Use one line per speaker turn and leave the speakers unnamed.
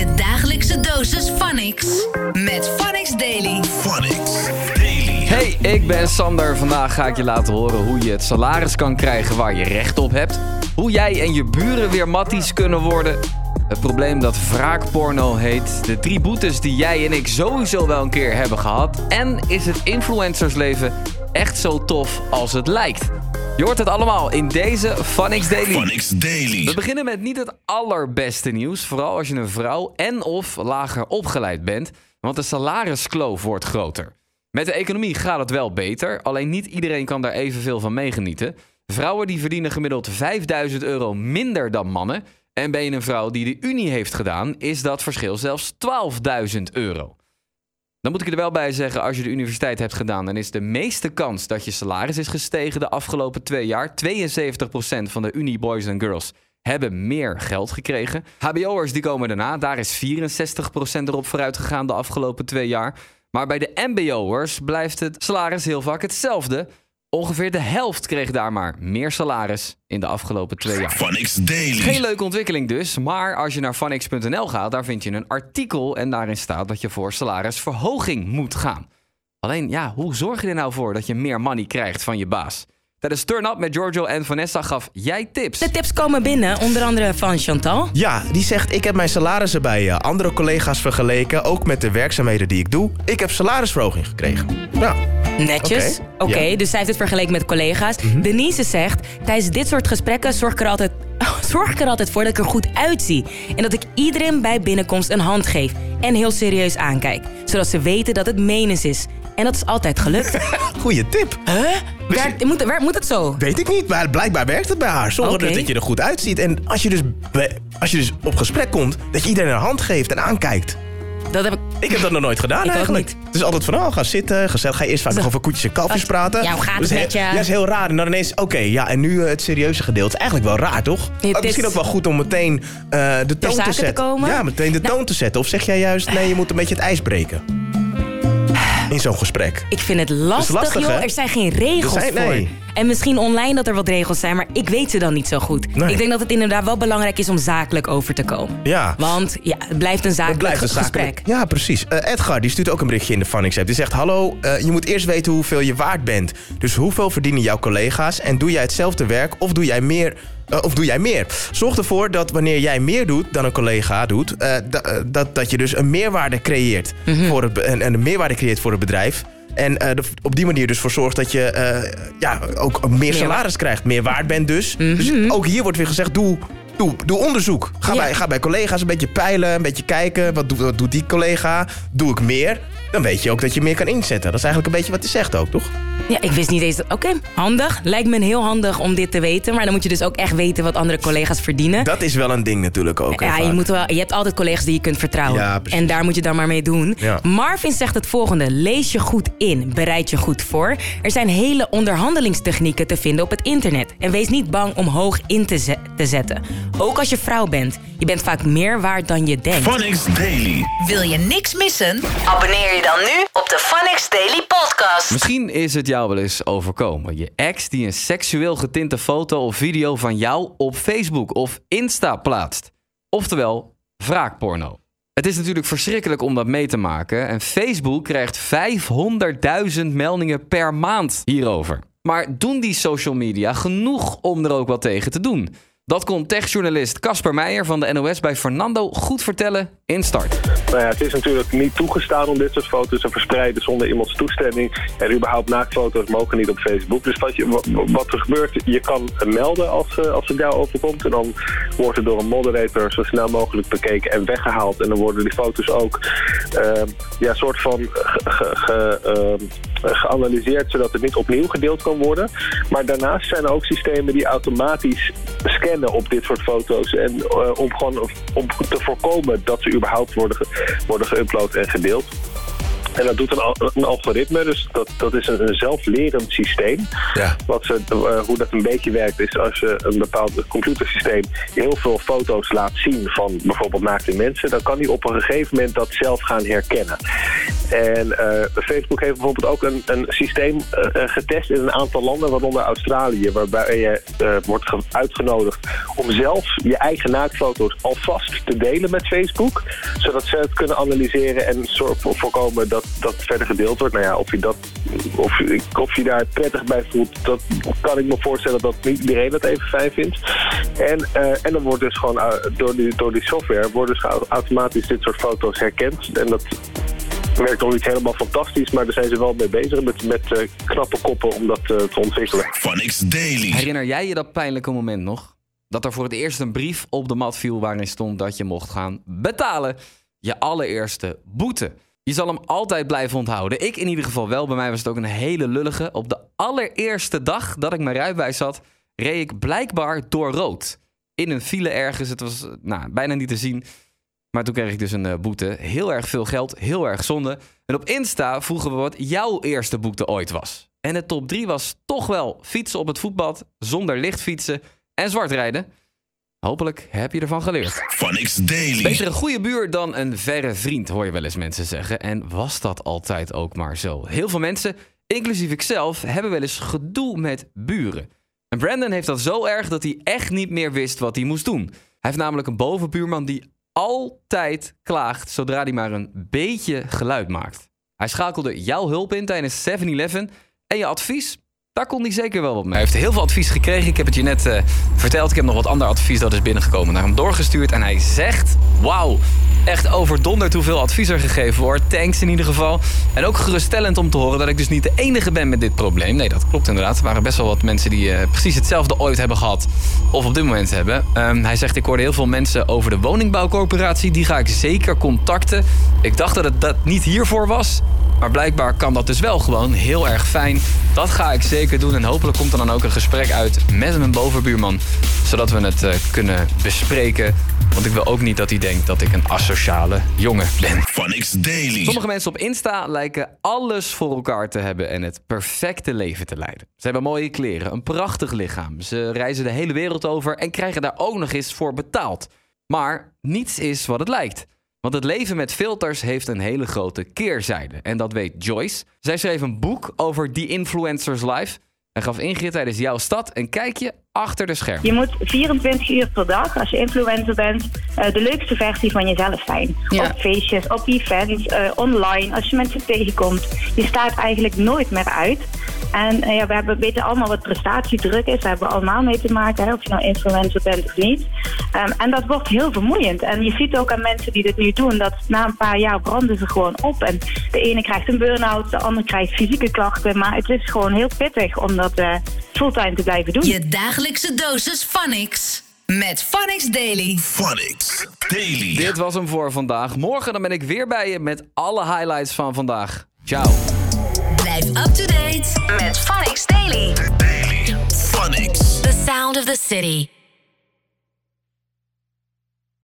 Je dagelijkse dosis Phonics. Met Phonics Daily.
Phonics Daily.
Hey, ik ben Sander. Vandaag ga ik je laten horen hoe je het salaris kan krijgen waar je recht op hebt. Hoe jij en je buren weer matties kunnen worden. Het probleem dat wraakporno heet. De drie boetes die jij en ik sowieso wel een keer hebben gehad. En is het influencersleven echt zo tof als het lijkt? Je hoort het allemaal in deze Phonics Daily.
Daily.
We beginnen met niet het allerbeste nieuws. Vooral als je een vrouw en of lager opgeleid bent. Want de salariskloof wordt groter. Met de economie gaat het wel beter. Alleen niet iedereen kan daar evenveel van meegenieten. Vrouwen die verdienen gemiddeld 5000 euro minder dan mannen. En ben je een vrouw die de Unie heeft gedaan, is dat verschil zelfs 12.000 euro. Dan moet ik er wel bij zeggen, als je de universiteit hebt gedaan, dan is de meeste kans dat je salaris is gestegen de afgelopen twee jaar. 72% van de Unie boys en girls hebben meer geld gekregen. HBO'ers die komen daarna, daar is 64% erop vooruit gegaan de afgelopen twee jaar. Maar bij de MBO'ers blijft het salaris heel vaak hetzelfde. Ongeveer de helft kreeg daar maar meer salaris in de afgelopen twee jaar.
Phonics Daily.
Geen leuke ontwikkeling dus, maar als je naar funx.nl gaat, daar vind je een artikel en daarin staat dat je voor salarisverhoging moet gaan. Alleen ja, hoe zorg je er nou voor dat je meer money krijgt van je baas? Tijdens Turn Up met Giorgio en Vanessa gaf jij tips.
De tips komen binnen, onder andere van Chantal.
Ja, die zegt ik heb mijn salarissen bij eh, andere collega's vergeleken, ook met de werkzaamheden die ik doe. Ik heb salarisverhoging gekregen. Nou,
Netjes.
Oké, ja.
dus zij heeft het vergeleken met collega's. Denise zegt, tijdens dit soort gesprekken zorg ik, er altijd, zorg ik er altijd voor dat ik er goed uitzie. En dat ik iedereen bij binnenkomst een hand geef. En heel serieus aankijk. Zodat ze weten dat het menens is. En dat is altijd gelukt.
goede tip.
huh? Werkt, moet, werkt, moet het zo?
Weet ik niet, maar blijkbaar werkt het bij haar. Zorg dat je er goed uitziet. En als je, dus, als je dus op gesprek komt, dat je iedereen een hand geeft en aankijkt.
Dat heb ik...
Ik heb dat nog nooit gedaan
Ik
eigenlijk.
niet.
Het is altijd van, oh, ga zitten, gezellig. Ga je eerst vaak nog over koetjes en kalfjes
Als-
praten.
Ja, hoe gaat
Dus
het
he-
met je?
Ja, is heel raar. En dan ineens, oké, ja, en nu eh, het serieuze gedeelte. Is eigenlijk wel raar, toch? Ook misschien
is-
ook wel goed om meteen eh, de toon te
te
zetten. Ja, meteen de
Nou-
toon te zetten. Of zeg jij juist, nee, je moet een beetje het ijs breken. In zo'n gesprek.
Ik vind het lastig,
lastig,
joh.
hè?
Er zijn geen regels
zijn- nee.
voor. En misschien online dat er wat regels zijn, maar ik weet ze dan niet zo goed.
Nee.
Ik denk dat het inderdaad wel belangrijk is om zakelijk over te komen.
Ja.
Want ja, het blijft een zakelijk
blijft een
gesprek.
Ja, precies. Eh, Edgar die stuurt ook een berichtje in de Funix app. Die zegt: Hallo, eh, je moet eerst weten hoeveel je waard bent. Dus hoeveel verdienen jouw collega's? En doe jij hetzelfde werk of doe jij meer? Eh, of doe jij meer? Zorg ervoor dat wanneer jij meer doet dan een collega doet, eh, eh, dat, dat je dus een meerwaarde creëert voor het, en, en een meerwaarde creëert voor het bedrijf. En de- op die manier dus voor zorgt dat je ja, ook meer salaris krijgt. Meer waard bent dus. Dus ook hier wordt weer gezegd, doe, doe, doe onderzoek. Ga,
Ja.
bij, ga bij collega's een beetje peilen, een beetje kijken. Wat, doet- wat doet die collega? Doe ik meer? Dan weet je ook dat je meer kan inzetten. Dat is eigenlijk een beetje wat hij zegt ook, toch?
Ja, ik wist niet eens. dat- Oké, handig. Lijkt me heel handig om dit te weten. Maar dan moet je dus ook echt weten wat andere collega's verdienen.
Dat is wel een ding natuurlijk ook.
ja, je, moet wel, je hebt altijd collega's die je kunt vertrouwen.
Ja,
en daar moet je dan maar mee doen.
Ja.
Marvin zegt het volgende. Lees je goed in. Bereid je goed voor. Er zijn hele onderhandelingstechnieken te vinden op het internet. En wees niet bang om hoog in te, te zetten. Ook als je vrouw bent. Je bent vaak meer waard dan je denkt.
Phonics Daily.
Wil je niks missen? Abonneer je dan nu op de Phonics Daily Podcast.
Misschien is het jou wel eens overkomen. Je ex die een seksueel getinte foto of video van jou op Facebook of Insta plaatst. Oftewel, wraakporno. Het is natuurlijk verschrikkelijk om dat mee te maken. En Facebook krijgt 500.000 meldingen per maand hierover. Maar doen die social media genoeg om er ook wat tegen te doen? Dat kon techjournalist Casper Meijer van de NOS bij Fernando goed vertellen in Start.
Nou ja, het is natuurlijk niet toegestaan om dit soort foto's te verspreiden zonder iemands toestemming. En überhaupt naaktfoto's mogen niet op Facebook. Dus wat, je, wa- wat er gebeurt, je kan melden als, eh, als het jou overkomt. En dan wordt het door een moderator zo snel mogelijk bekeken en weggehaald. En dan worden die foto's ook eh, ja, soort van ge- ehm, geanalyseerd zodat het niet opnieuw gedeeld kan worden. Maar daarnaast zijn er ook systemen die automatisch scannen op dit soort foto's. En eh, om gewoon om te voorkomen dat ze überhaupt worden, worden geüpload en gedeeld. En dat doet een, al- een algoritme, dus dat, dat is een, een zelflerend systeem.
Ja.
Wat ze, eh, hoe dat een beetje werkt is als je een bepaald computersysteem heel veel foto's laat zien van bijvoorbeeld naakte mensen, dan kan die op een gegeven moment dat zelf gaan herkennen. En eh, Facebook heeft bijvoorbeeld ook een, een systeem eh, getest in een aantal landen, waaronder Australië, waarbij je wordt ge- uitgenodigd om zelf je eigen naaktfoto's alvast te delen met Facebook, zodat ze het kunnen analyseren en voorkomen dat dat verder gedeeld wordt. Nou ja, of je, dat, of, of je daar prettig bij voelt, dat kan ik me voorstellen dat niet iedereen dat even fijn vindt. En, eh, en dan wordt dus gewoon eh, door, die, door die software worden dus au- automatisch dit soort foto's herkend. En dat werkt nog niet helemaal fantastisch, maar daar zijn ze wel mee bezig met, met eh, knappe koppen om dat te ontwikkelen.
Phonix Daily.
Herinner jij je dat pijnlijke moment nog? Dat er voor het eerst een brief op de mat viel waarin stond dat je mocht gaan betalen. Je allereerste boete. Je zal hem altijd blijven onthouden. Ik in ieder geval wel. Bij mij was het ook een hele lullige. Op de allereerste dag dat ik mijn rijbewijs had, reed ik blijkbaar door rood. In een file ergens. Het was eh, nou, bijna niet te zien. Maar toen kreeg ik dus een eh, boete. Heel erg veel geld, heel erg zonde. En op Insta vroegen we wat jouw eerste boete ooit was. En de top 3 was toch wel fietsen op het voetpad, zonder lichtfietsen en zwart rijden. Hopelijk heb je ervan geleerd.
Phonix Daily.
Beter een goede buur dan een verre vriend, hoor je wel eens mensen zeggen. En was dat altijd ook maar zo? Heel veel mensen, inclusief ikzelf, hebben wel eens gedoe met buren. En Brandon heeft dat zo erg dat hij echt niet meer wist wat hij moest doen. Hij heeft namelijk een bovenbuurman die altijd klaagt zodra hij maar een beetje geluid maakt. Hij schakelde jouw hulp in tijdens 7-Eleven en je advies, daar kon hij zeker wel wat mee. Hij heeft heel veel advies gekregen. Ik heb het je net eh, verteld. Ik heb nog wat ander advies dat is binnengekomen naar hem doorgestuurd. En hij zegt, wauw, echt overdonderd hoeveel advies er gegeven wordt. Thanks in ieder geval. En ook geruststellend om te horen dat ik dus niet de enige ben met dit probleem. Nee, dat klopt inderdaad. Er waren best wel wat mensen die eh, precies hetzelfde ooit hebben gehad. Of op dit moment hebben. Ehm, hij zegt, ik hoorde heel veel mensen over de woningbouwcorporatie. Die ga ik zeker contacten. Ik dacht dat het dat niet hiervoor was. Maar blijkbaar kan dat dus wel gewoon heel erg fijn. Dat ga ik zeker doen. En hopelijk komt er dan ook een gesprek uit met mijn bovenbuurman. Zodat we het eh, kunnen bespreken. Want ik wil ook niet dat hij denkt dat ik een asociale jongen ben.
Phonix Daily.
Sommige mensen op Insta lijken alles voor elkaar te hebben en het perfecte leven te leiden. Ze hebben mooie kleren, een prachtig lichaam. Ze reizen de hele wereld over en krijgen daar ook nog eens voor betaald. Maar niets is wat het lijkt. Want het leven met filters heeft een hele grote keerzijde. En dat weet Joyce. Zij schreef een boek over die influencers life. En gaf Ingrid tijdens jouw stad een kijkje achter de schermen.
Je moet 24 uur per dag, als je influencer bent, eh, de leukste versie van jezelf zijn.
Ja.
Op feestjes, op events, eh, online, als je mensen tegenkomt. Je staat eigenlijk nooit meer uit. En eh, ja, we hebben, weten allemaal wat prestatiedruk is. Daar hebben we allemaal mee te maken, hè, of je nou influencer bent of niet. Ehm, en dat wordt heel vermoeiend. En je ziet ook aan mensen die dit nu doen, dat na een paar jaar branden ze gewoon op. En de ene krijgt een burn-out, de ander krijgt fysieke klachten. Maar het is gewoon heel pittig om dat eh, fulltime te blijven doen.
Je dagelijkse dosis Phonix. Met Phonix Daily.
Phonix Daily.
Dit was hem voor vandaag. Morgen dan ben ik weer bij je met alle highlights van vandaag. Ciao.
Blijf up to date met Phonix Daily.
Phonix.
The sound of the city.